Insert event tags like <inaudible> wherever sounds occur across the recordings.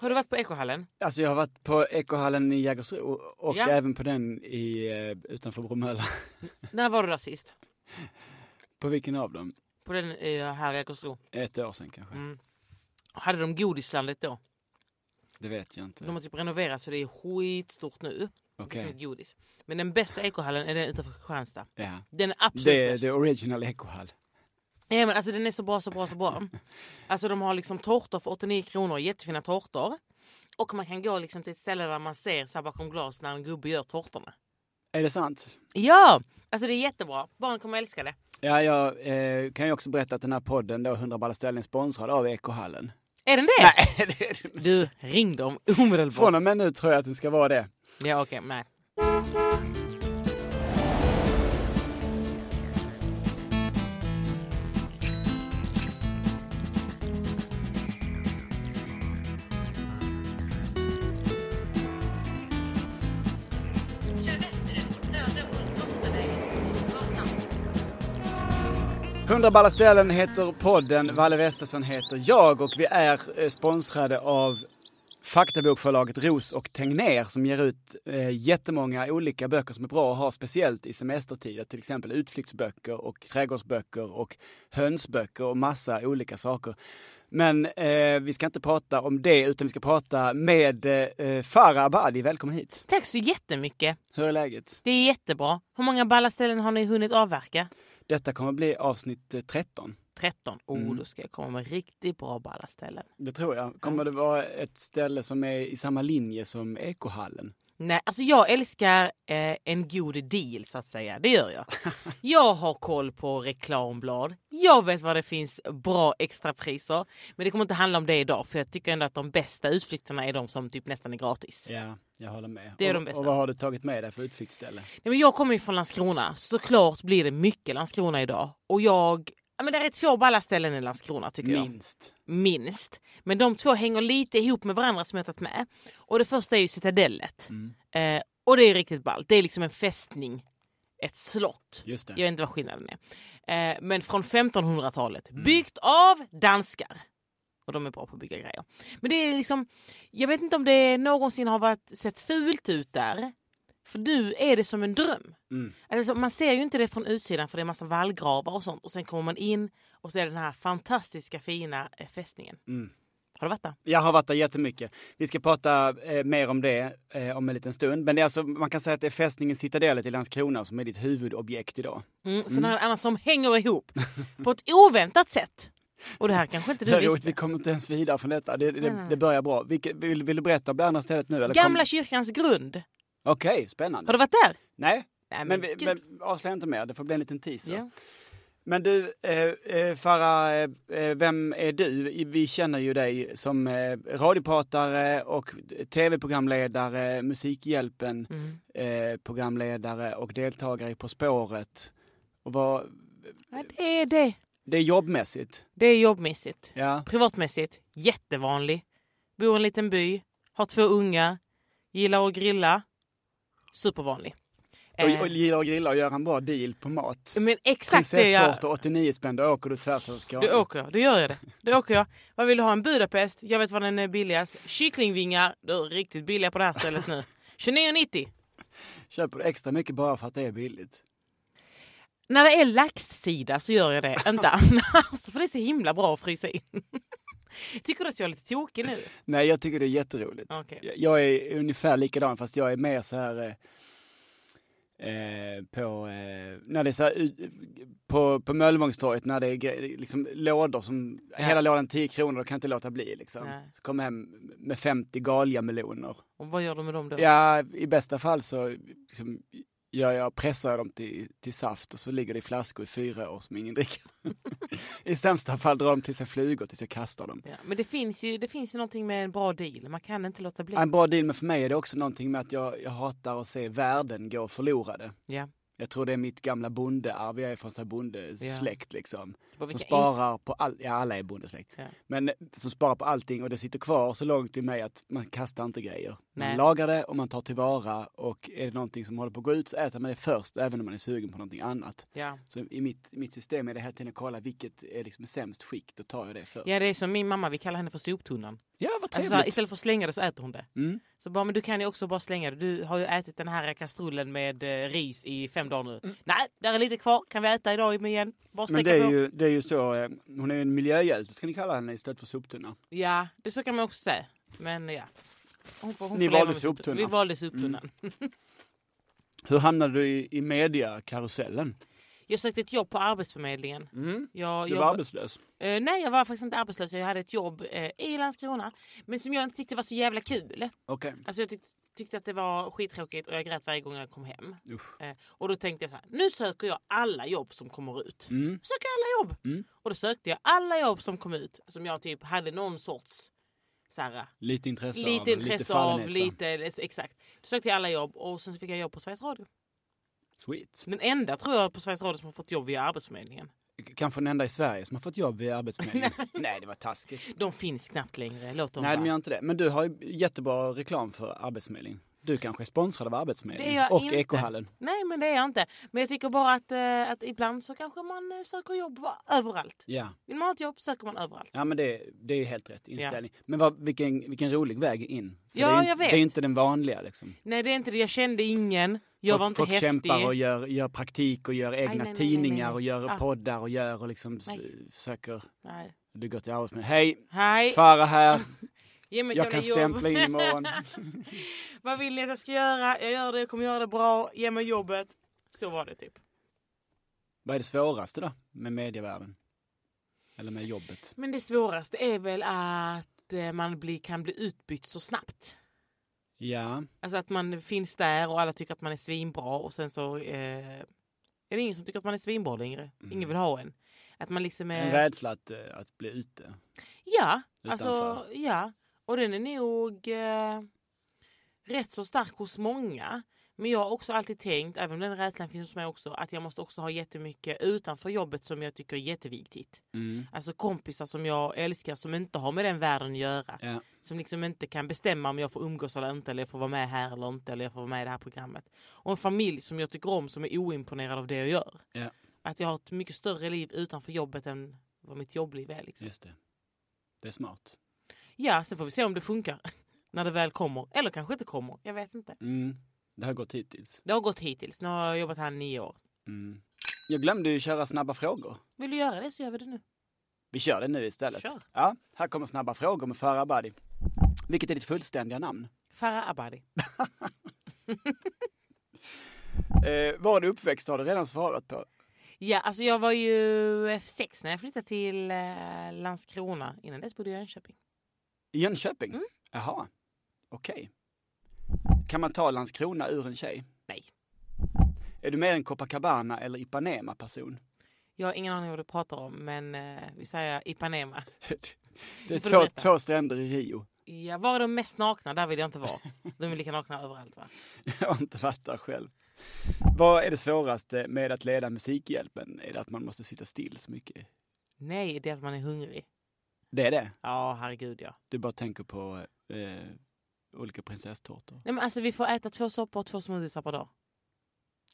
Har du varit på Ekohallen? Alltså jag har varit på Ekohallen i Jägersro och Ja. även på den i, eh, utanför Bromölla. När var du där sist? På vilken av dem? På den eh, här i Jägersro? Ett år sedan kanske? Mm. Hade de godislandet då? Det vet jag inte. De har typ renoverat så det är skitstort nu. Finns godis. Men den bästa ekohallen är den utanför Kristianstad. Ja. Den är absolut Det är the original Ekohall. Ja, men alltså den är så bra, så bra, så bra. Alltså de har liksom tårtor för 89 kronor, jättefina tårtor. Och man kan gå liksom till ett ställe där man ser så här bakom glas när en gubbe gör tårtorna. Är det sant? Ja! Alltså det är jättebra. Barn kommer älska det. Ja, jag eh, kan ju också berätta att den här podden då, 100 ballar ställning, sponsrad av Ekohallen. Är den det? Nej, <laughs> det är det Du, ring dem omedelbart. Från och med nu tror jag att den ska vara det. Ja, okej, nej. 100 ballar ställen heter podden, Valle Westesson heter jag och vi är eh, sponsrade av faktabokförlaget Ros och Tegnér som ger ut eh, jättemånga olika böcker som är bra att ha speciellt i semestertider. Till exempel utflyktsböcker och trädgårdsböcker och hönsböcker och massa olika saker. Men eh, vi ska inte prata om det utan vi ska prata med eh, Farah Abadi. Välkommen hit! Tack så jättemycket. Hur är läget? Det är jättebra. Hur många ballaställen har ni hunnit avverka? Detta kommer bli avsnitt eh, 13. 13. Oh, Mm. då ska jag komma med riktigt bra ballaställen. Det tror jag. Kommer det vara ett ställe som är i samma linje som Ekohallen? Nej, alltså jag älskar eh, en god deal så att säga. Det gör jag. <laughs> Jag har koll på reklamblad. Jag vet vad det finns bra extrapriser. Men det kommer inte handla om det idag för jag tycker ändå att de bästa utflykterna är de som typ nästan är gratis. Ja, jag håller med. Det är och, de bästa. Och vad har du tagit med dig för utflyktsställe? Nej, men jag kommer ju från Landskrona. Såklart blir det mycket Landskrona idag. Och jag... Ja, men det är två balla ställen i Landskrona tycker jag. Minst. minst. Men de två hänger lite ihop med varandra som jag tagit med. Och det första är ju Citadellet. Mm. Eh, och det är riktigt ballt. Det är liksom en fästning. Ett slott. Just det. Jag vet inte vad skillnaden är. Eh, men från 1500-talet. Mm. Byggt av danskar. Och de är bra på att bygga grejer. Men det är liksom, jag vet inte om det någonsin har varit, sett fult ut där. För nu är det som en dröm. Mm. Alltså, man ser ju inte det från utsidan för det är massa vallgravar och sånt. Och sen kommer man in och så är det den här fantastiska fina eh, fästningen. Mm. Har du varit där? Jag har varit där jättemycket. Vi ska prata eh, mer om det eh, om en liten stund. Men det är alltså, man kan säga att det är fästningen Citadellet i Landskrona som är ditt huvudobjekt idag. Mm, sen det annat som hänger ihop <laughs> på ett oväntat sätt. Och det här kanske inte du Hör, visste. vi kommer inte ens vidare från detta. Det, det, det börjar bra. Vilket, vill, vill du berätta om det andra stället nu? Eller Gamla kom- kyrkans grund. Okej, spännande. Har du varit där? Nej, Nej, men, vi, gud. men avslöja inte mer. Det får bli en liten teaser. Ja. Men du, eh, eh, Farah, eh, vem är du? Vi känner ju dig som eh, radiopratare och tv-programledare, Musikhjälpen, Mm. eh, programledare och deltagare i På spåret. Och vad, ja, det är det. det är jobbmässigt. Det är jobbmässigt. Ja. Privatmässigt, jättevanlig. Bor i en liten by, har två unga, gillar att grilla. Supervanlig. Och, Eh, och gillar att grilla och göra en bra deal på mat. men exakt det jag... Prinsesstårta 89 spänn, då åker du tvärs över Skåne. Då åker jag, då gör jag det. Då åker jag. Vad vill du ha? En Budapest? Jag vet vad den är billigast. Kycklingvingar, du är riktigt billiga på det här stället nu. <laughs> 29,90. Köper du extra mycket bara för att det är billigt? När det är laxsida så gör jag det, inte <laughs> annars. För det är så himla bra att frysa in. Tycker du att jag är lite tokig nu? Nej, jag tycker det är jätteroligt. Okej. Jag- Jag är ungefär likadan fast jag är mer så här eh, eh, på, eh, när det är så här, på, på Möllevångstorget när det är liksom lådor som, Ja. hela lådan 10 kronor, då kan jag inte låta bli liksom. Nej. Så kommer hem med 50 galjameloner. Och vad gör du med dem då? Ja, i bästa fall så liksom, gör jag, pressar jag dem till, till saft och så ligger det i flaskor i fyra år som ingen dricker. <laughs> I sämsta fall drar de till sig flugor tills jag kastar dem. Ja, men det finns, ju, det finns ju någonting med en bra deal. Man kan inte låta bli. En bra deal med för mig är det också någonting med att jag, jag hatar att se värden gå förlorade. Ja. Jag tror det är mitt gamla bondearv, jag är från så bondesläkt liksom. Som sparar på all, ja alla är bondesläkt. Ja. Men eh, som sparar på allting och det sitter kvar så långt i mig att man kastar inte grejer. Man Nej. lagar det och man tar tillvara och är det någonting som håller på att gå ut så äter man det först även om man är sugen på någonting annat. Ja. Så i mitt, i mitt system är det hela tiden att kolla vilket är liksom sämst skick, då tar jag det först. ja, det är som min mamma, vi kallar henne för soptunnan. Ja, vad Alltså, trevligt. så här, istället för att slänga det så äter hon det. mm. Så bara, men du kan ju också bara slänga det. Du har ju ätit den här kastrullen med eh, ris i fem dagar nu. Nej, där är lite kvar. Kan vi äta idag igen? Bara Mm. Men det är, på. ju, det är ju så, eh, hon är ju en miljöhjälte ska ni kalla henne istället för soptunna. Ja, det så kan man också säga. Men ja. Hon får, hon Ni valde soptunnan. Vi valde soptunnan. Hur hamnade du i, i mediakarusellen? Jag sökte ett jobb på Arbetsförmedlingen. Mm. Jag, Du var arbetslös? eh, nej, jag var faktiskt inte arbetslös. Jag hade ett jobb eh, i Landskrona. Men som jag inte tyckte var så jävla kul. Okej. Alltså jag tyck, tyckte att det var skittråkigt och jag grät varje gång jag kom hem. Eh, och då tänkte jag så här, nu söker jag alla jobb som kommer ut. Mm. Söker alla jobb! Mm. Och då sökte jag alla jobb som kom ut som jag typ hade någon sorts här, Lite intresse av, lite intresse av, fallenhet, va? lite exakt. Då sökte jag alla jobb och sen fick jag jobb på Sveriges Radio. Sweet. Den enda tror jag på Sveriges Radio som har fått jobb via Arbetsförmedlingen. Kanske den enda i Sverige som har fått jobb vid Arbetsförmedlingen. <laughs> Nej, det var taskigt. De finns knappt längre. Låt dem Nej, de gör inte det. Men du har ju jättebra reklam för Arbetsförmedlingen. Du kanske är sponsrad av Arbetsförmedlingen och inte. Ekohallen. Nej men det är jag inte. Men jag tycker bara att, eh, att ibland så kanske man eh, söker jobb överallt. Ja. Vill man ha ett jobb söker man överallt. Ja men det, det är ju helt rätt inställning. Men vad, vilken, vilken rolig väg in. För Ja, det är, ju- jag vet. Det är ju inte den vanliga liksom. Nej det är inte det. Jag kände ingen. Jag var inte folk häftig. kämpar och gör, gör praktik och gör egna nej, nej, tidningar nej. och gör Ah. poddar och gör och liksom Nej. söker. Nej. Du går till Arbetsförmedlingen. Hej! Hej, Farah här. <laughs> ge mig Jag kan jobb. stämpla in <laughs> imorgon. Vad vill ni att jag ska göra? Jag gör det, jag kommer göra det bra. Ge mig jobbet. Så var det typ. Vad är det svåraste då med medievärlden? Eller med jobbet? Men det svåraste är väl att eh, man blir, kan bli utbytt så snabbt. Ja, Alltså att man finns där och alla tycker att man är svinbra och sen så eh, är det ingen som tycker att man är svinbra längre. Mm. Ingen vill ha en. Att man liksom är... en rädsla att, eh, att bli ute. Ja, alltså Utanför. ja. Och den är nog eh, rätt så stark hos många. Men jag har också alltid tänkt, även om den rädslan finns hos mig också, att jag måste också ha jättemycket utanför jobbet som jag tycker är jätteviktigt. Mm. Alltså kompisar som jag älskar som inte har med den världen att göra. Ja. Som liksom inte kan bestämma om jag får umgås eller inte, eller jag får vara med här eller inte, eller jag får vara med i det här programmet. Och en familj som jag tycker om, som är oimponerad av det jag gör. Ja. Att jag har ett mycket större liv utanför jobbet än vad mitt jobbliv är. Liksom. Just det. Det är smart. Ja, sen får vi se om det funkar. <laughs> När det väl kommer. Eller kanske inte kommer. Jag vet inte. Mm. Det har gått hittills. Det har gått hittills. Nu har jag jobbat här nio år. Mm. Jag glömde ju köra snabba frågor. Vill du göra det så gör vi det nu. Vi kör det nu istället. Kör. Ja, här kommer snabba frågor med Farah Abadi. Vilket är ditt fullständiga namn? Farah Abadi. <laughs> Eh, var du uppväxt har du redan svarat på. Ja, alltså jag var ju F6 när jag flyttade till eh, Landskrona. Innan dess bodde jag i Jönköping. I Jönköping? Mm. Jaha, okej. Kan man ta Landskrona ur en tjej? Nej. Är du mer en Copacabana eller Ipanema-person? Jag har ingen aning vad du pratar om, men eh, vi säger Ipanema. <laughs> Det är två, två stränder i Rio. Ja, var är de mest nakna? Där vill jag inte vara. De är lika nakna överallt va? <laughs> Jag har inte varit där själv. Vad är det svåraste med att leda Musikhjälpen? Är det att man måste sitta still så mycket? Nej, det är att man är hungrig. Det är det? Ja, herregud ja. Du bara tänker på eh, olika prinsesstårtor. Nej, men alltså vi får äta två soppor och två smoothiesar per dag.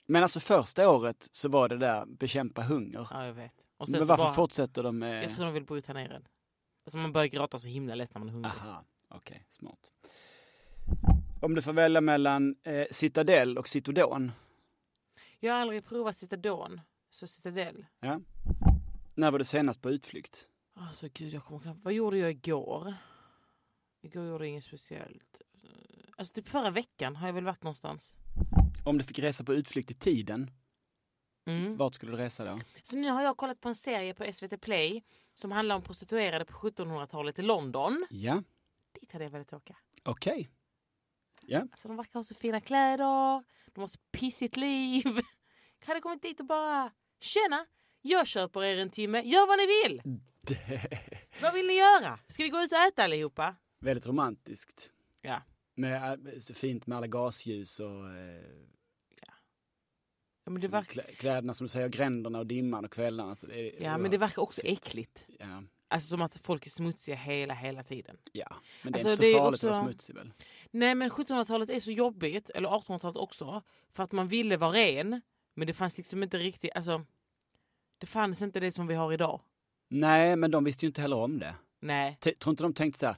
Men alltså första året så var det där bekämpa hunger. Ja, jag vet. Men så varför bara, fortsätter de med... Jag tror de vill bryta ner en. Alltså man börjar gråta så himla lätt när man är hungrig. Aha, okej, smart. Om du får välja mellan eh, Citadel och Citodon, Jag har aldrig provat Citadon. Så Citadel. ja? När var du senast på utflykt? Alltså gud, jag kommer knappt... Vad gjorde jag igår? Igår gjorde jag inget speciellt. Alltså typ förra veckan har jag väl varit någonstans. Om du fick resa på utflykt i tiden, Mm. vart skulle du resa då? Så nu har jag kollat på en serie på SVT Play som handlar om prostituerade på 1700-talet i London. Ja, Dit hade jag velat åka. okej. Alltså de verkar ha så fina kläder, de har så pissigt liv. <laughs> Jag hade kommit dit och bara Tjena! Jag köper er en timme, gör vad ni vill! <laughs> Vad vill ni göra? Ska vi gå ut och äta allihopa? Väldigt romantiskt. Ja. Med, så fint med alla gasljus och eh, Ja men det, verkar, klä- kläderna som du säger, gränderna och dimman och kvällarna. Så det är, ja, men det verkar också äckligt. Ja, Alltså som att folk är smutsiga hela, hela tiden. ja. men det är Alltså, inte så farligt att också- vara smutsig väl? Nej men 1700-talet är så jobbigt, eller 1800-talet också, för att man ville vara ren. Men det fanns liksom inte riktigt, alltså det fanns inte det som vi har idag. Nej, men de visste ju inte heller om det. Nej. T- tror inte de tänkte så här,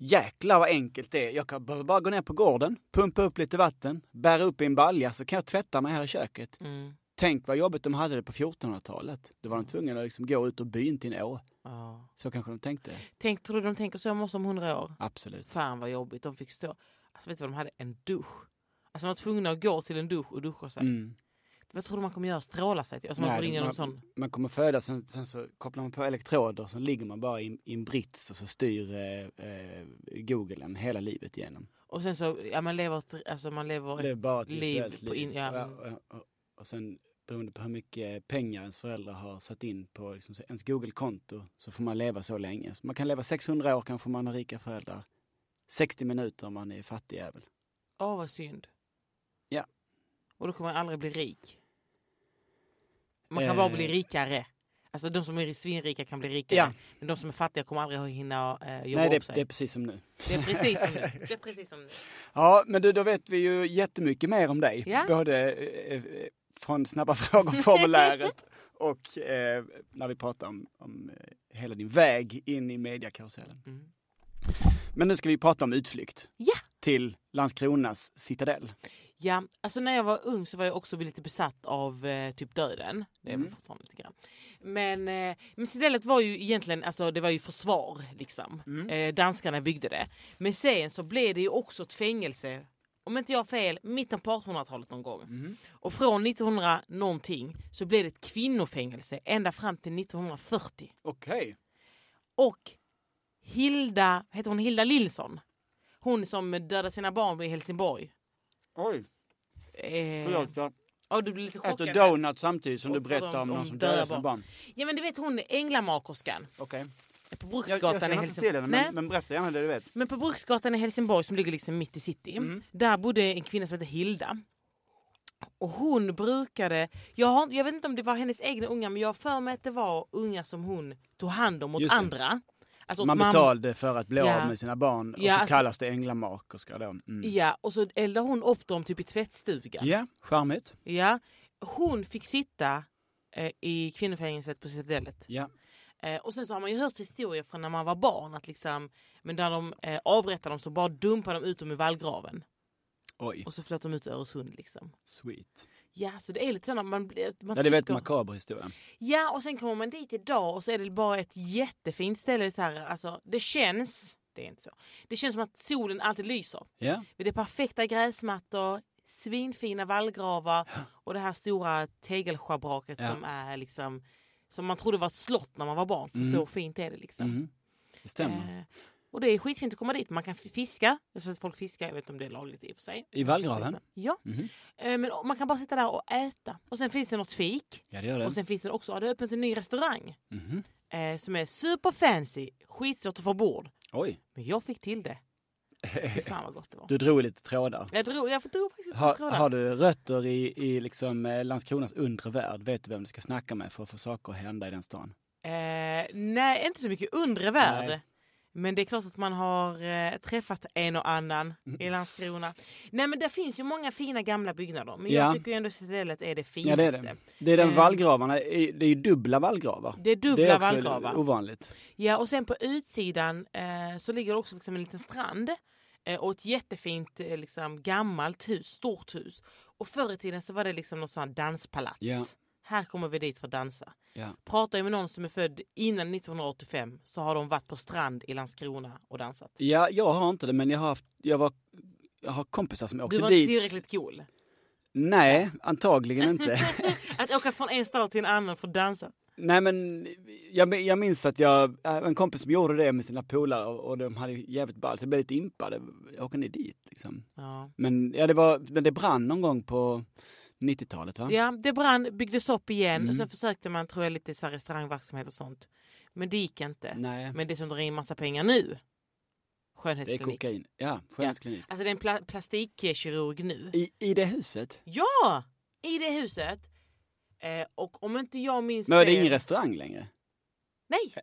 Jäklar vad enkelt det är. Jag kan bara gå ner på gården, pumpa upp lite vatten, bära upp i en balja så kan jag tvätta mig här i köket. Mm. Tänk vad jobbigt de hade det på 1400-talet. Då var de tvungna att liksom gå ut och byn till en å. Ja. Så kanske de tänkte. Tänk, tror du de tänker så om oss om hundra år? Absolut. Fan vad jobbigt. De fick stå... Alltså vet du vad de hade? En dusch. Alltså de var tvungna att gå till en dusch och duscha sig. Mm. Vad tror du man kommer göra? Stråla sig? Alltså man Nej, man, sån... man kommer födas, sen, sen så kopplar man på elektroder, så ligger man bara i, i en brits och så styr eh, eh, Googlen hela livet igenom. Och sen så, ja man lever, alltså man lever... Är bara ett liv på in- ja, och, och, och, och sen beroende på hur mycket pengar ens föräldrar har satt in på liksom, ens Google-konto så får man leva så länge. Så man kan leva 600 år kanske om man har rika föräldrar. 60 minuter om man är fattig jävel. Åh vad synd. Ja. Och då kommer man aldrig bli rik. Man kan Eh. bara bli rikare. Alltså de som är svinrika kan bli rikare. Ja. Men de som är fattiga kommer aldrig att hinna eh, jobba Nej, upp det, sig. det är precis som nu. Det är precis som nu. <laughs> Det är precis som nu. Ja, men du, då vet vi ju jättemycket mer om dig. Ja. Både eh, eh, från Snabba <laughs> frågor-formuläret och eh, när vi pratar om, om eh, hela din väg in i mediakarusellen. Mm. Men nu ska vi prata om utflykt. Ja. Till Landskronas citadell. Ja, alltså när jag var ung så var jag också lite besatt av eh, typ döden. Det är Mm. fortfarande lite grann. Men, eh, men Cidellet var ju egentligen, alltså det var ju försvar liksom. Mm. Eh, danskarna byggde det. Men sen så blev det ju också ett fängelse, om inte jag har fel, mitten på 1800-talet någon gång. Mm. Och från 1900 någonting så blev det ett kvinnofängelse ända fram till 1940. Okej. Och Hilda, heter hon Hilda Lilsson? Hon som dödade sina barn i Helsingborg. Oj, Eh, förlåt. Jag Ja, du blir lite chockad. äter donut samtidigt som Och du berättar om om- någon om som dödar sina barn. Ja men du vet hon Änglamakerskan Okej. på Jag, jag Bruksgatan i till Helsingborg. henne, Nej, men, men berätta gärna det du vet. men på Bruksgatan i Helsingborg som ligger liksom mitt i city. Mm. Där bodde en kvinna som hette Hilda. Och hon brukade, jag, har, jag vet inte om det var hennes egna unga men jag har för mig att det var unga som hon tog hand om åt Just det. Alltså Man mamma- betalade för att bli Ja. av med sina barn och Ja, så alltså- kallas det änglamakerska då. Mm. Ja, och så eldade hon upp dem typ i tvättstugan. Ja, charmigt. Ja, hon fick sitta eh, i kvinnofängelset på Citadellet. Ja. Eh, och sen så har man ju hört historier från när man var barn att liksom, men när de eh, avrättade dem så bara dumpade de ut dem i vallgraven. Oj, Och så flöt de ut i Öresund liksom. sweet. Ja, så det är lite sådana man, man Ja, det är väldigt tycker- makaber historia. Ja, och sen kommer man dit idag och så är det bara ett jättefint ställe. Så här, alltså, det känns, det är inte så, det känns som att solen alltid lyser. Ja, Det är perfekta gräsmattor, svinfina vallgravar <gasps> och det här stora tegelschabraket Ja. som är liksom som man trodde var ett slott när man var barn. För Mm. så fint är det liksom. mhm. det stämmer. Eh, och det är skitfint att komma dit. Man kan fiska. Jag har folk fiska. Jag vet inte om det är lagligt i och för sig. I vallgraven? Ja. Mhm. Eh, men man kan bara sitta där och äta. Och sen finns det något fik. Ja, det gör det. Och sen finns det också, ja, det har öppnat en ny restaurang. Mhm. Eh, som är super fancy. Skitsvårt att få bord. Oj, Men jag fick till det. Fy <laughs> fan vad gott det var. du drog lite trådar. Jag drog, jag drog faktiskt Har, trådar. har du rötter i, i liksom eh, Landskronas undre värld? Vet du vem du ska snacka med för att få saker att hända i den stan? Eh, nej, inte så mycket undre värld. Nej. Men det är klart att man har eh, träffat en och annan Mm. i Landskrona. Nej men det finns ju många fina gamla byggnader. Men Ja. jag tycker ju ändå att Citadellet är det Ja, finaste. det är det. Det är den Eh. vallgravarna, det är ju dubbla vallgravar. Det är dubbla det är också vallgravar. ovanligt. Ja och sen på utsidan eh, så ligger det också liksom en liten strand. Eh, och ett jättefint eh, liksom, gammalt hus, stort hus. Och förr i tiden så var det liksom något sånt här danspalats. Ja. Här kommer vi dit för att dansa. Ja. Pratar jag med någon som är född innan 1985 så har de varit på strand i Landskrona och dansat. ja, jag har inte det, men jag har, haft, jag var, jag har kompisar som åkte Du var dit. inte tillräckligt cool. Nej, antagligen inte. <laughs> Att åka från en stad till en annan för att dansa. Nej men jag, jag minns att jag, äh, en kompis som gjorde det med sina polare och, och de hade jävligt ballt. Jag blev lite impad. Åker ni dit liksom? Ja. Men, ja, det var, men det brann någon gång på 90-talet va? ja, det brann, byggdes upp igen Mm. och sen försökte man tror jag lite så här restaurangverksamhet och sånt. Men det gick inte. Nej, Men det som drar in massa pengar nu, det är skönhetsklinik. kokain. Ja, skönhetsklinik. Alltså det är en pla- plastikkirurg nu. I, I det huset? Ja! I det huset. Eh, och om inte jag minns Men det är fel- ingen restaurang längre? Nej!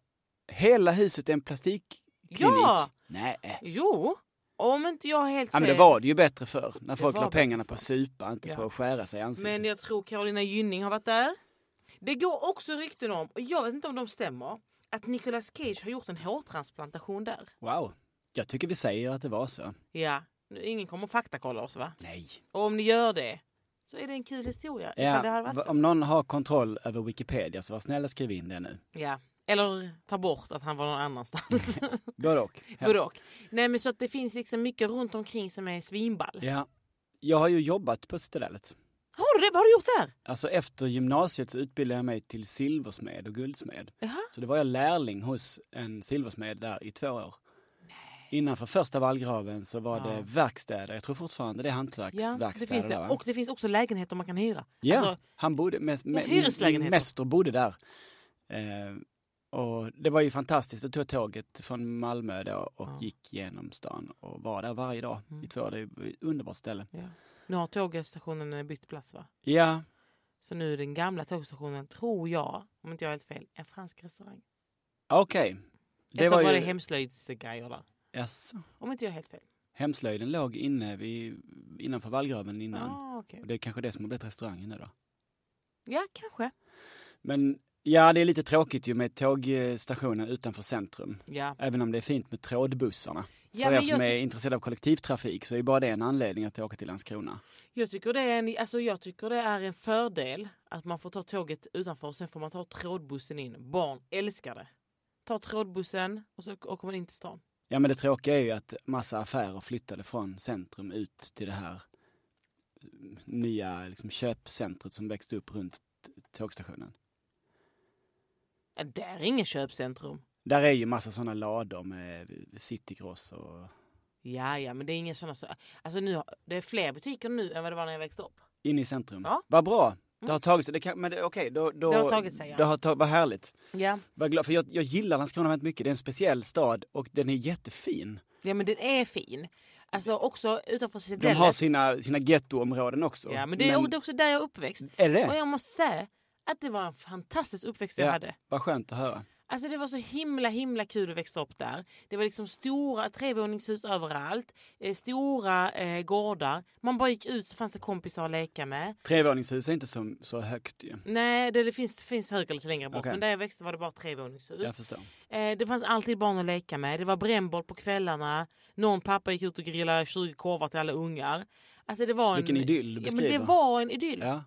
Hela huset är en plastikklinik? Ja! Nej. Jo! Om inte jag helt Ja, fel. men det var det ju bättre för när folk la pengarna på att supa, inte Ja. på att skära sig i ansiktet. Men jag tror Carolina Gynning har varit där. Det går också rykten om, och jag vet inte om de stämmer, att Nicolas Cage har gjort en hårtransplantation där. Wow. Jag tycker vi säger att det var så. Ja, ingen kommer faktakolla oss va? Nej. Och om ni gör det så är det en kul historia. Ja, om någon har kontroll över Wikipedia så var snäll och skriv in det nu. Ja. Eller ta bort att han var någon annanstans. Både och. Både och. Nej men så att det finns liksom mycket runt omkring som är svinball. Ja. Jag har ju jobbat på Citadellet. Har du det? Vad har du gjort där? Alltså efter gymnasiet så utbildade jag mig till silversmed och guldsmed. Jaha. Så det var jag lärling hos en silversmed där i två år. Innanför första vallgraven så var Ja. det verkstäder. Jag tror fortfarande det är Ja, hantverksverkstäder det finns där det. va? Och det finns också lägenheter man kan hyra. Ja, Alltså, han bodde, med, med, hyreslägenheter. mäster bodde där. Eh, och det var ju fantastiskt. Då tog jag tåget från Malmö då och Ja. gick genom stan och var där varje dag Mm. i två år. Det är ett underbart ställe. ja. Nu har tågstationen bytt plats va? Ja, Så nu är den gamla tågstationen, tror jag, om inte jag har helt fel, en fransk restaurang. okej. Det Det var, var var ju... det hemslöjdsgrejer där. Jaså. Om inte jag har helt fel. Hemslöjden låg inne vid, innanför vallgraven innan. Ah, okej. Och det är kanske det som har blivit restaurangen nu då. Ja, kanske. Men ja, det är lite tråkigt ju med tågstationen utanför centrum. Ja. Även om det är fint med trådbussarna. Ja, För er som är intresserade av kollektivtrafik så är bara det en anledning att åka till Landskrona. jag, tycker det är en, alltså jag tycker det är en fördel att man får ta tåget utanför och sen får man ta trådbussen in. Barn älskar det. Ta trådbussen och så åker man in till stan. Ja men det tråkiga är ju att massa affärer flyttade från centrum ut till det här nya liksom, köpcentret som växte upp runt tågstationen. Ja, där är inget köpcentrum. Där är ju massa sådana lador med citygross och Ja, ja, men det är ingen sådana... Alltså nu, det är fler butiker nu än vad det var när jag växte upp. inne i centrum. Ja. Vad bra! Det Mm. har tagit sig, det kan, men okej, då, då, Det har tagit sig, ja. Det har tagit, vad härligt. Ja. Vad glad, för jag, jag gillar Landskrona väldigt mycket, det är en speciell stad och den är jättefin. ja, men den är fin. Alltså också utanför De Cidellet. har sina, sina gettoområden också. Ja, men det är, också där jag är uppväxt. är det Och jag måste säga att det var en fantastisk uppväxt jag Ja. hade. Vad skönt att höra. Alltså det var så himla himla kul att växa upp där. Det var liksom stora trevåningshus överallt. Eh, stora eh, gårdar. Man bara gick ut så fanns det kompisar att leka med. Trevåningshus är inte så, så högt ju. Nej, det, det finns, finns högre lite längre bort. Okej. Men där jag växte var det bara trevåningshus. Jag förstår. Eh, det fanns alltid barn att leka med. Det var brännboll på kvällarna. Någon pappa gick ut och grillade 20 korvar till alla ungar. Alltså det var Vilken en, idyll du ja, men Det beskriver. var en idyll. Ja,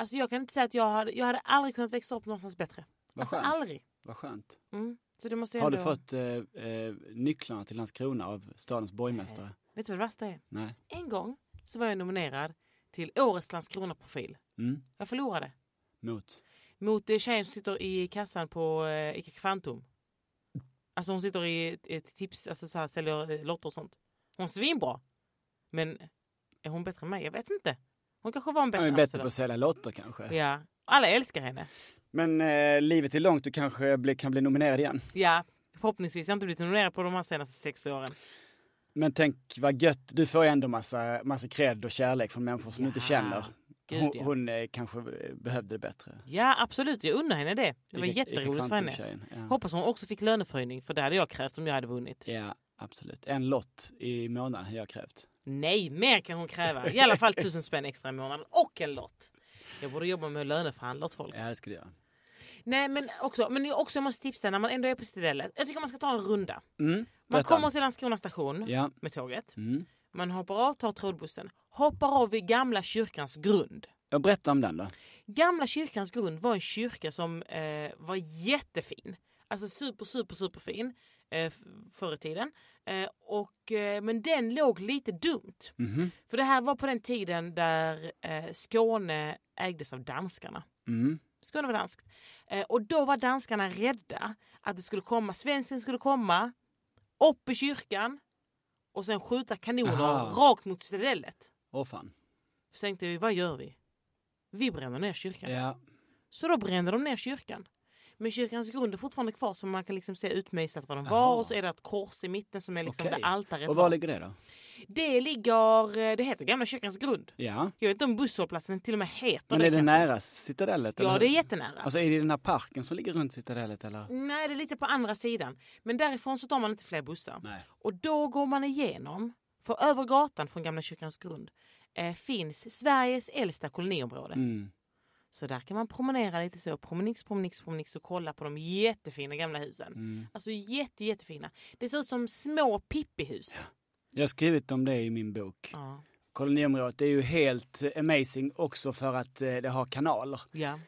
Alltså jag kan inte säga att jag hade, jag hade aldrig kunnat växa upp någonstans bättre. vad Alltså skönt. aldrig. Vad skönt. Mm. Så det måste jag Har du ändå... fått eh, eh, nycklarna till Landskrona av stadens borgmästare? Vet du vad det värsta är? Nej. En gång så var jag nominerad till Årets Landskrona-profil. Mm. Jag förlorade. Mot? Mot eh, tjejen som sitter i kassan på eh, Ica Kvantum. Alltså hon sitter i ett, ett tips, alltså så här, säljer eh, lotter och sånt. Hon är svinbra. Men är hon bättre än mig? Jag vet inte. Hon kanske var en bättre är bättre på att sälja lotter kanske. Ja. Alla älskar henne. Men eh, livet är långt, du kanske bli, kan bli nominerad igen. Ja. Förhoppningsvis. Jag har inte blivit nominerad på de här senaste sex åren. Men tänk vad gött, du får ju ändå massa, massa cred och kärlek från människor som du inte Ja, känner. Gud, hon ja. hon eh, kanske eh, behövde det bättre. Ja, absolut. Jag unnar henne det. Det var Ica jätteroligt för henne. Kvantum-tjejen, Ja. Hoppas hon också fick löneförhöjning, för det hade jag krävt om jag hade vunnit. ja, absolut. En lott i månaden har jag krävt. Nej, mer kan hon kräva. I alla fall tusen spänn extra i månaden och en lott. Jag borde jobba med att löneförhandla åt folk. Ja, det skulle jag. Nej, men också, men jag också måste tipsa när man ändå är på stället. Jag tycker man ska ta en runda. Mm, Man kommer till Landskrona station Ja. med tåget. Mm. Man hoppar av, tar trådbussen. Hoppar av vid gamla kyrkans grund. Jag berättar om den då. Gamla kyrkans grund var en kyrka som eh, var jättefin. Alltså super, super, superfin eh, förr i tiden. Eh, och, eh, men den låg lite dumt. Mhm. För det här var på den tiden där eh, Skåne ägdes av danskarna. Mm. Skåne var danskt. Och då var danskarna rädda att det skulle komma, svensken skulle komma upp i kyrkan och sen skjuta kanoner Aha. rakt mot stället. Åh fan. Så tänkte vi, vad gör vi? Vi bränner ner kyrkan. Ja. Så då brände de ner kyrkan. Men kyrkans grund är fortfarande kvar så man kan liksom se utmejslat vad de var och så är det ett kors i mitten som är liksom Okej. där altaret Och var. var ligger det då? Det ligger, eh, det heter Gamla kyrkans grund. Ja. Jag vet inte om busshållplatsen till och med heter Men det. är det nära Citadellet? Ja eller det är jättenära. Alltså är det den här parken som ligger runt Citadellet eller? Nej det är lite på andra sidan. Men därifrån så tar man inte fler bussar. Nej. Och då går man igenom, för över gatan från Gamla kyrkans grund eh, finns Sveriges äldsta koloniområde. Mm. Så där kan man promenera lite så, promenix, promenix, promenix och kolla på de jättefina gamla husen. Mm. Alltså jätte, jättefina. Det ser ut som små pippihus. Jag har skrivit om det i min bok. Ja. Koloniområdet det är ju helt eh, amazing också för att eh, det har kanaler. ja.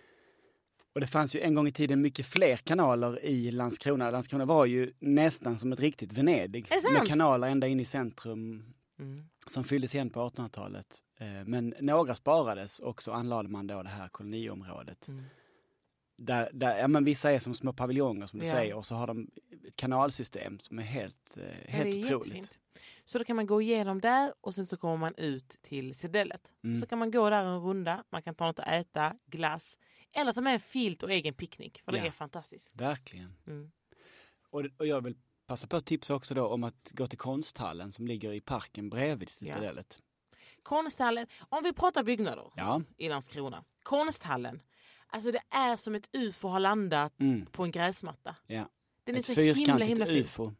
Och det fanns ju en gång i tiden mycket fler kanaler i Landskrona. Landskrona var ju nästan som ett riktigt Venedig. Med kanaler ända in i centrum Mm. som fylldes igen på 1800-talet. Eh, Men några sparades och så anlade man då det här koloniområdet. Mm. Där, där, ja, men vissa är som små paviljonger som du Ja. säger och så har de ett kanalsystem som är helt, eh, helt är otroligt. jättefint. Så då kan man gå igenom där och sen så kommer man ut till sedellet. Mm. Så kan man gå där en runda, man kan ta något att äta, glass eller ta med en filt och egen picknick för det Ja. är fantastiskt. Verkligen. Mm. Och, och jag vill passa på att tipsa också då om att gå till konsthallen som ligger i parken bredvid Citadellet. Konsthallen, om vi pratar byggnader Ja. i Landskrona. Konsthallen, alltså det är som ett ufo har landat Mm. på en gräsmatta. Ja. Den är Ett så himla himla fin. ufo.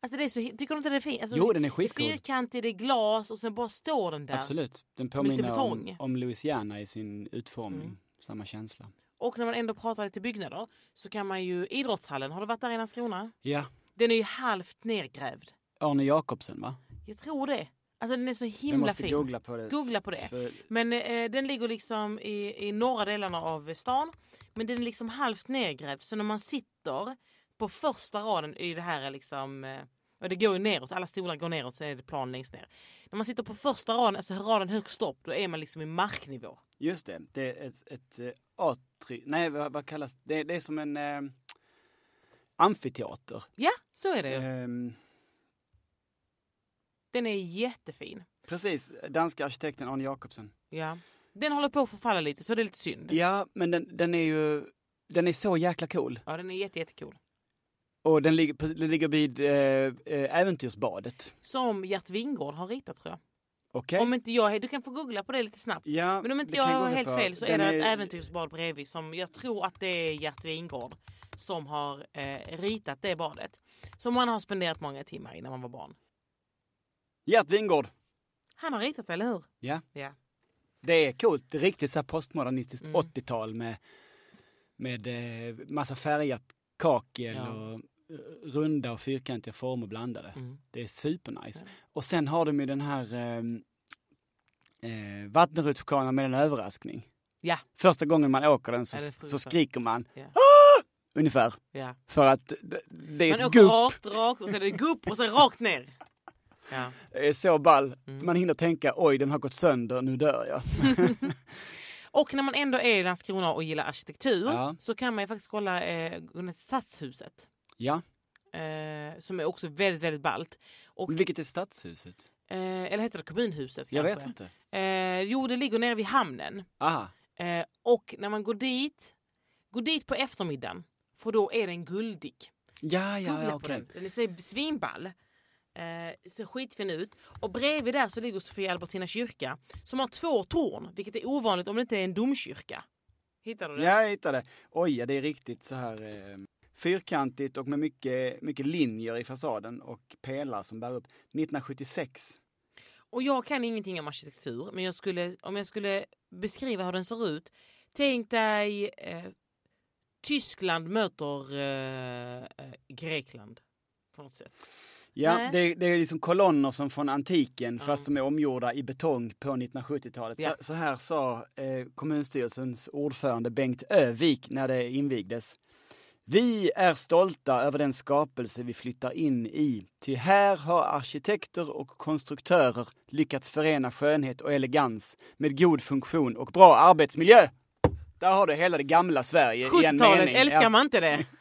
Alltså det är så, tycker du inte det är fint? Alltså, Jo, den är skitcool. Fyrkantig, det är glas och sen bara står den där. Absolut. Den påminner om, om Louisiana i sin utformning. Mm. Samma känsla. Och när man ändå pratar lite byggnader så kan man ju, idrottshallen, har du varit där i Landskrona? Ja. Den är ju halvt nergrävd. Arne Jacobsen va? Jag tror det. Alltså den är så himla måste fin. googla på det. Googla på det. För, Men eh, den ligger liksom i, i norra delarna av stan. Men den är liksom halvt nedgrävd. Så när man sitter på första raden i det här liksom... Eh, och det går ju neråt, alla stolar går neråt så är det plan längst ner. När man sitter på första raden, alltså raden högst upp, då är man liksom i marknivå. just det, det är ett, ett eh, atri... Nej, vad, vad kallas det? Det är som en eh, amfiteater. Ja, så är det. Ehm, Den är jättefin. precis, danska arkitekten Arne Jacobsen. Ja. Den håller på att förfalla lite så det är lite synd. Ja, men den, den är ju... Den är så jäkla cool. Ja, den är jätte, jättecool. Och den ligger, den ligger vid eh, Äventyrsbadet. Som Gert Wingård har ritat tror jag. Okej? Om inte jag, du kan få googla på det lite snabbt. Ja, Men om inte jag har helt på. fel så Den är det ett äventyrsbad bredvid som jag tror att det är Gert Wingård som har eh, ritat det badet. Som man har spenderat många timmar i när man var barn. Gert Wingård. Han har ritat eller hur? Ja. Ja. Det är coolt. Riktigt så postmodernistiskt Mm. 80-tal med, med eh, massa färgat kakel Ja. och eh, runda och fyrkantiga former blandade. Mm. Det är supernice. Ja. Och sen har de ju den här eh, eh, vattenrutschkanan med en överraskning. Ja. Första gången man åker den så, så skriker man Ja. Ungefär. ja. För att det, det är Man ett åker gupp. rakt, rakt och sen är det gupp och sen rakt ner. Ja. <laughs> Det är så ball. Mm. Man hinner tänka oj den har gått sönder, nu dör jag. <laughs> Och när man ändå är i Landskrona och gillar arkitektur Ja. så kan man ju faktiskt kolla eh, Stadshuset. Ja, Eh, som är också väldigt, väldigt ballt. Och, vilket är stadshuset? eh, eller heter det kommunhuset? Jag kanske? vet inte. Eh, jo, det ligger nere vid hamnen. Aha. Eh, och när man går dit, gå dit på eftermiddagen, för då är den guldig. Ja, ja, Googla ja okej. den. Den så svinball. Eh, ser skitfin ut. Och bredvid där så ligger Sofia Albertina kyrka som har två torn, vilket är ovanligt om det inte är en domkyrka. Hittar du det? Ja, jag hittade. Oj, ja, det är riktigt så här eh, fyrkantigt och med mycket, mycket linjer i fasaden och pelare som bär upp. 1976. Och jag kan ingenting om arkitektur, men jag skulle, om jag skulle beskriva hur den ser ut. Tänk dig eh, Tyskland möter eh, eh, Grekland på något sätt. Ja, det, det är liksom kolonner som från antiken Ja. fast de är omgjorda i betong på 1970-talet. Ja. Så, så här sa eh, kommunstyrelsens ordförande Bengt Övik när det invigdes. Vi är stolta över den skapelse vi flyttar in i, ty här har arkitekter och konstruktörer lyckats förena skönhet och elegans med god funktion och bra arbetsmiljö. Där har du hela det gamla Sverige i en 70-talet, mening. älskar man inte det? <laughs>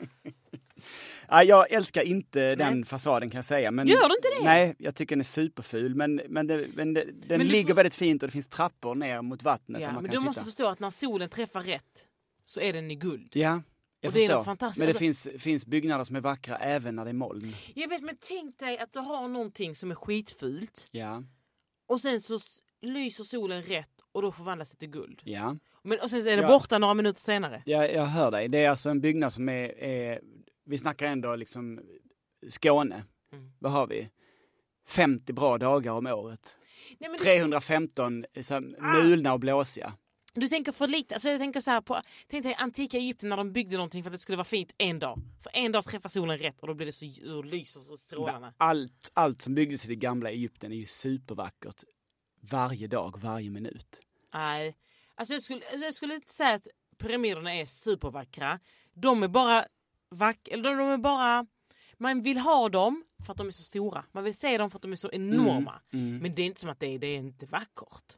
Ja, jag älskar inte den fasaden kan jag säga. Men, Gör du inte det? Nej, jag tycker den är superful. Men, men, det, men det, den Men ligger får- väldigt fint och det finns trappor ner mot vattnet. Ja, men du måste sitta. förstå att när solen träffar rätt så är den i guld. Ja, jag Och det är förstår. Men det Alltså- finns, finns byggnader som är vackra även när det är moln. Jag vet, men tänk dig att du har någonting som är skitfult Ja, och sen så lyser solen rätt och då förvandlas det till guld. ja. Men, och sen är det Ja. borta några minuter senare. Jag, jag hör dig. Det är alltså en byggnad som är, är vi snackar ändå liksom Skåne. Mm. Vad har vi? 50 bra dagar om året. Nej, men det, 315 så här, mulna och blåsiga. Du tänker för lite, alltså jag tänker så här på, tänk dig antika Egypten när de byggde någonting för att det skulle vara fint en dag. För en dag träffar solen rätt och då blir det så, då lyser så strålarna. Allt, allt som byggdes i det gamla Egypten är ju supervackert. Varje dag, varje minut. Nej, alltså jag skulle, alltså jag skulle inte säga att pyramiderna är supervackra. De är bara vack, eller de är bara, man vill ha dem för att de är så stora. Man vill se dem för att de är så enorma. Mm. Men det är inte som att det är, det är inte vackert.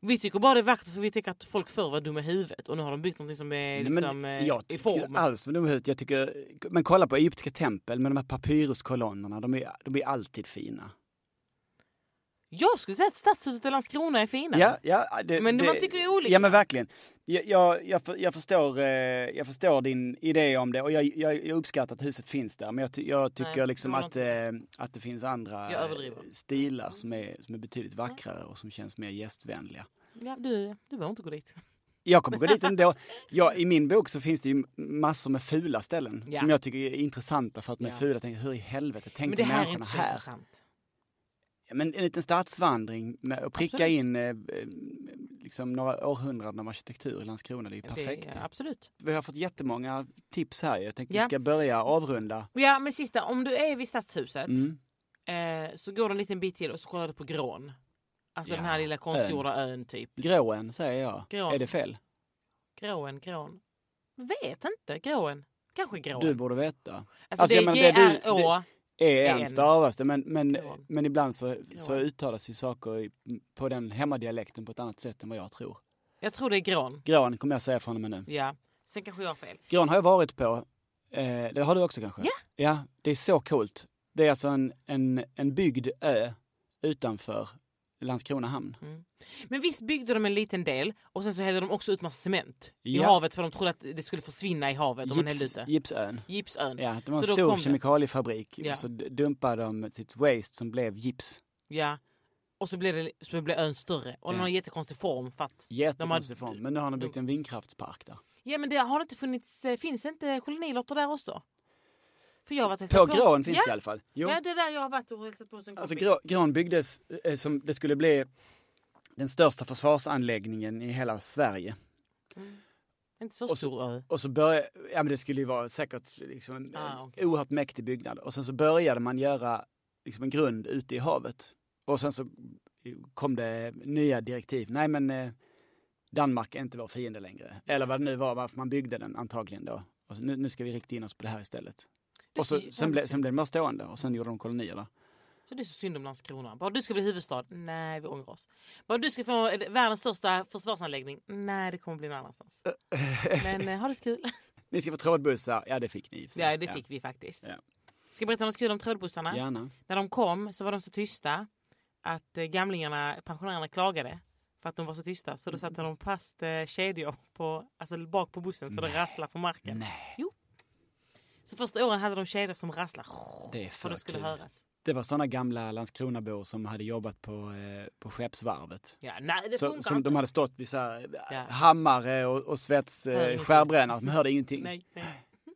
Vi tycker bara det är vackert för vi tycker att folk förr var dumma i huvudet och nu har de byggt någonting som är Nej, liksom, men eh, jag i tycker form. alls vad de är ut. Jag tycker, men kolla på egyptiska tempel med de här papyruskolonnerna, de är, de är alltid fina. Jag skulle säga att stadshuset i Landskrona är fina. Ja, ja, det, Men det, man tycker ju olika. Ja men verkligen. Jag, jag, jag, för- jag, förstår, eh, jag förstår din idé om det och jag, jag, jag uppskattar att huset finns där. Men jag, jag tycker Nej, liksom att, eh, att det finns andra eh, stilar som är, som är betydligt vackrare och som känns mer gästvänliga. Ja, du, du behöver inte gå dit. Jag kommer gå dit ändå. <laughs> Jag, I min bok så finns det ju massor med fula ställen Ja. som jag tycker är intressanta för att de är Ja. fula. Jag tänker, hur i helvete tänkte det här är människorna inte så här? intressant. Men en liten stadsvandring med att pricka Absolut. in eh, eh, liksom några århundraden av arkitektur i Landskrona, det är ju perfekt. Det, ja, absolut. Vi har fått jättemånga tips här. Jag tänkte Ja. vi ska börja avrunda. Ja, men sista, om du är vid stadshuset Mm. eh, så går du en liten bit till och så kollar du på Grån. Alltså Ja, den här lilla konstgjorda ön typ. Gråen säger jag. Grån. Är det fel? Gråen, Grån. Vet inte, Gråen. Kanske Gråen. Du borde veta. alltså, alltså, det är G-R-Å. Är En. stavas det, men, men, Grån. men ibland så, så uttalas ju saker på den hemmadialekten på ett annat sätt än vad jag tror. Jag tror det är Grån. Grån kommer jag säga från och med nu. Ja. Sen kanske jag har fel. Grån har jag varit på. Eh, det har du också kanske? Ja. Ja, det är så coolt. Det är alltså en, en, en byggd ö utanför Landskrona hamn. Mm. Men visst byggde de en liten del och sen så hällde de också ut massa cement i Ja. havet för de trodde att det skulle försvinna i havet om man hällde ut Gips, det. gipsön. Gipsön. Ja. Ja, det var en Så stor kemikaliefabrik. Ja. Och så dumpade de sitt waste som blev gips. Och så blev, det, så blev ön större och den Ja. har en jättekonstig form. För att, Jättekonstig har- form. Men nu har de byggt en vindkraftspark där. ja men det har det inte funnits, eh, finns inte kolonilotter där också? För jag varit På Grån finns ja. det i alla fall. Jo. Ja det är där jag har varit och hälsat på en Alltså kompis. Grån byggdes eh, som det skulle bli den största försvarsanläggningen i hela Sverige. Inte så och så- stor ö. Och så började, ja men det skulle ju vara säkert liksom en Ah, eh, okej. oerhört mäktig byggnad. Och sen så började man göra liksom en grund ute i havet. Och sen så kom det nya direktiv. Nej men eh, Danmark är inte vår fiende längre. Eller vad det nu var, varför man byggde den antagligen då. Och nu, nu ska vi rikta in oss på det här istället. Och så, sen, blev, sen blev bara stående och sen gjorde de kolonier där. Så det är så synd om Landskrona. Bara du ska bli huvudstad? Nej, vi ångrar oss. Bara du ska få världens största försvarsanläggning? Nej, det kommer bli någon annanstans. <laughs> Men eh, ha det så kul. Ni ska få trådbussar, ja det fick ni. Ja, det fick vi faktiskt. Ja. Ska jag berätta något kul om trådbussarna? Gärna. När de kom så var de så tysta att eh, gamlingarna, pensionärerna klagade för att de var så tysta. Så då satte de fast eh, kedjor på, alltså bak på bussen så det rasslar på marken. Nej, Så första åren hade de kedjor som rasslar. det är För för det skulle kul. höras. Det var sådana gamla Landskronabor som hade jobbat på, eh, på skeppsvarvet. Ja, nej, det Så, som inte. de hade stått vid så här, Ja. hammare och, och svets eh, skärbrännare, de hörde ingenting. Nej, nej.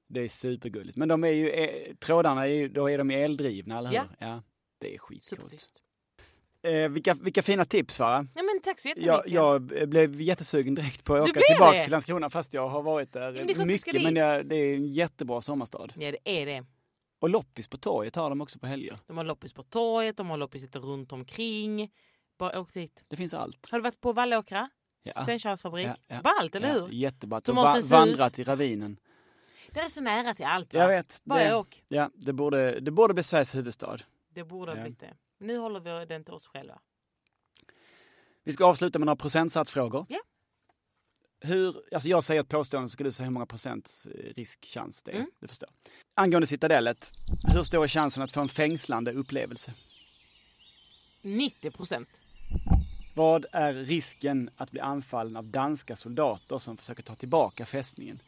Det är supergulligt. Men de är ju, eh, trådarna är ju, då är de eldrivna, eller hur? Ja. Ja. Det är skitcoolt. Eh, vilka, vilka fina tips va? Nej, men tack så jättemycket. Jag, jag blev jättesugen direkt på att åka tillbaka till Landskrona fast jag har varit där men mycket. Men jag, det är en jättebra sommarstad. Ja, det är det. Och loppis på torget har de också på helger. De har loppis på torget, de har loppis lite runt omkring. Bara åk dit. Det finns allt. Har du varit på Vallåkra? Ja. Stenkärlsfabrik? Ja, ja. Ballt, eller hur? Ja, jätteballt. Och va- vandrat i ravinen. Det är så nära till allt va? Jag vet. Bara Det, åk. ja, det, borde, det borde bli Sveriges huvudstad. Det borde ha Ja. blivit det. Nu håller vi den till oss själva. Vi ska avsluta med några procentsatsfrågor. Ja. Hur, alltså jag säger ett påstående så ska du säga hur många procents eh, riskchans det är. Mm. Du förstår. Angående Citadellet, hur stor är chansen att få en fängslande upplevelse? 90 procent. Vad är risken att bli anfallen av danska soldater som försöker ta tillbaka fästningen?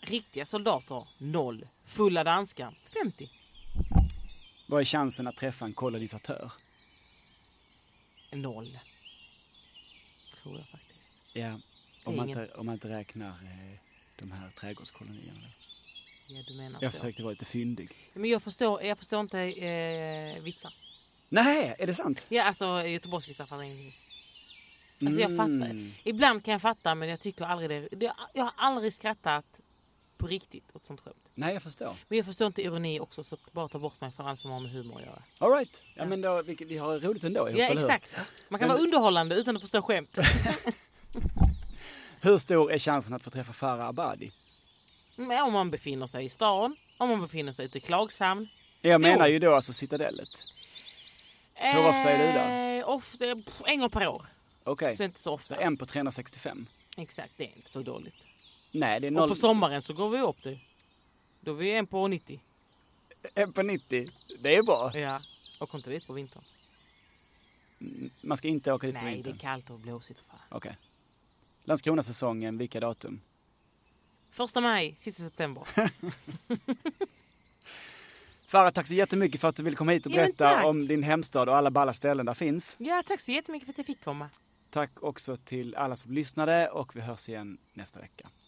Riktiga soldater, noll. Fulla danskar, 50. Vad är chansen att träffa en kolonisatör? Noll. Tror jag faktiskt. Ja, om man inte, om man inte räknar eh, de här trädgårdskolonierna. Ja, du menar Jag så. försökte vara lite fyndig. Men jag förstår, jag förstår inte eh, vitsar. Nej, är det sant? Ja, alltså Göteborgsvitsar fattar ingenting. Alltså jag Mm. fattar. Ibland kan jag fatta men jag tycker aldrig det jag har aldrig skrattat på riktigt åt sånt skämt. Nej, jag förstår. Men jag förstår inte ironi också så bara ta bort mig från allt som har med humor att göra. All right. Ja, men då, vi, vi har roligt ändå ihop, Ja exakt. Man kan Men- vara underhållande utan att förstå skämt. <laughs> Hur stor är chansen att få träffa Farah Abadi? Men om man befinner sig i stan, om man befinner sig ute i Klagshamn. Jag Stor. menar ju då alltså Citadellet. Hur ofta är du där? Eh, Ofta, en gång per år. Okej. Så inte så Så ofta. en på 365. Exakt, det är inte så dåligt. Nej, det är Och noll... på sommaren så går vi upp det. Då är vi en på 90. En på 90. Det är bra. Ja. Och inte dit på vintern. Man ska inte åka dit på Nej, det är vintern. kallt och blåsigt. Okej. Landskrona-säsongen, vilka datum? Första maj, sista september. <laughs> Farah, tack så jättemycket för att du ville komma hit och Ja, berätta tack. om din hemstad och alla balla ställen där finns. Ja, tack så jättemycket för att jag fick komma. Tack också till alla som lyssnade och vi hörs igen nästa vecka.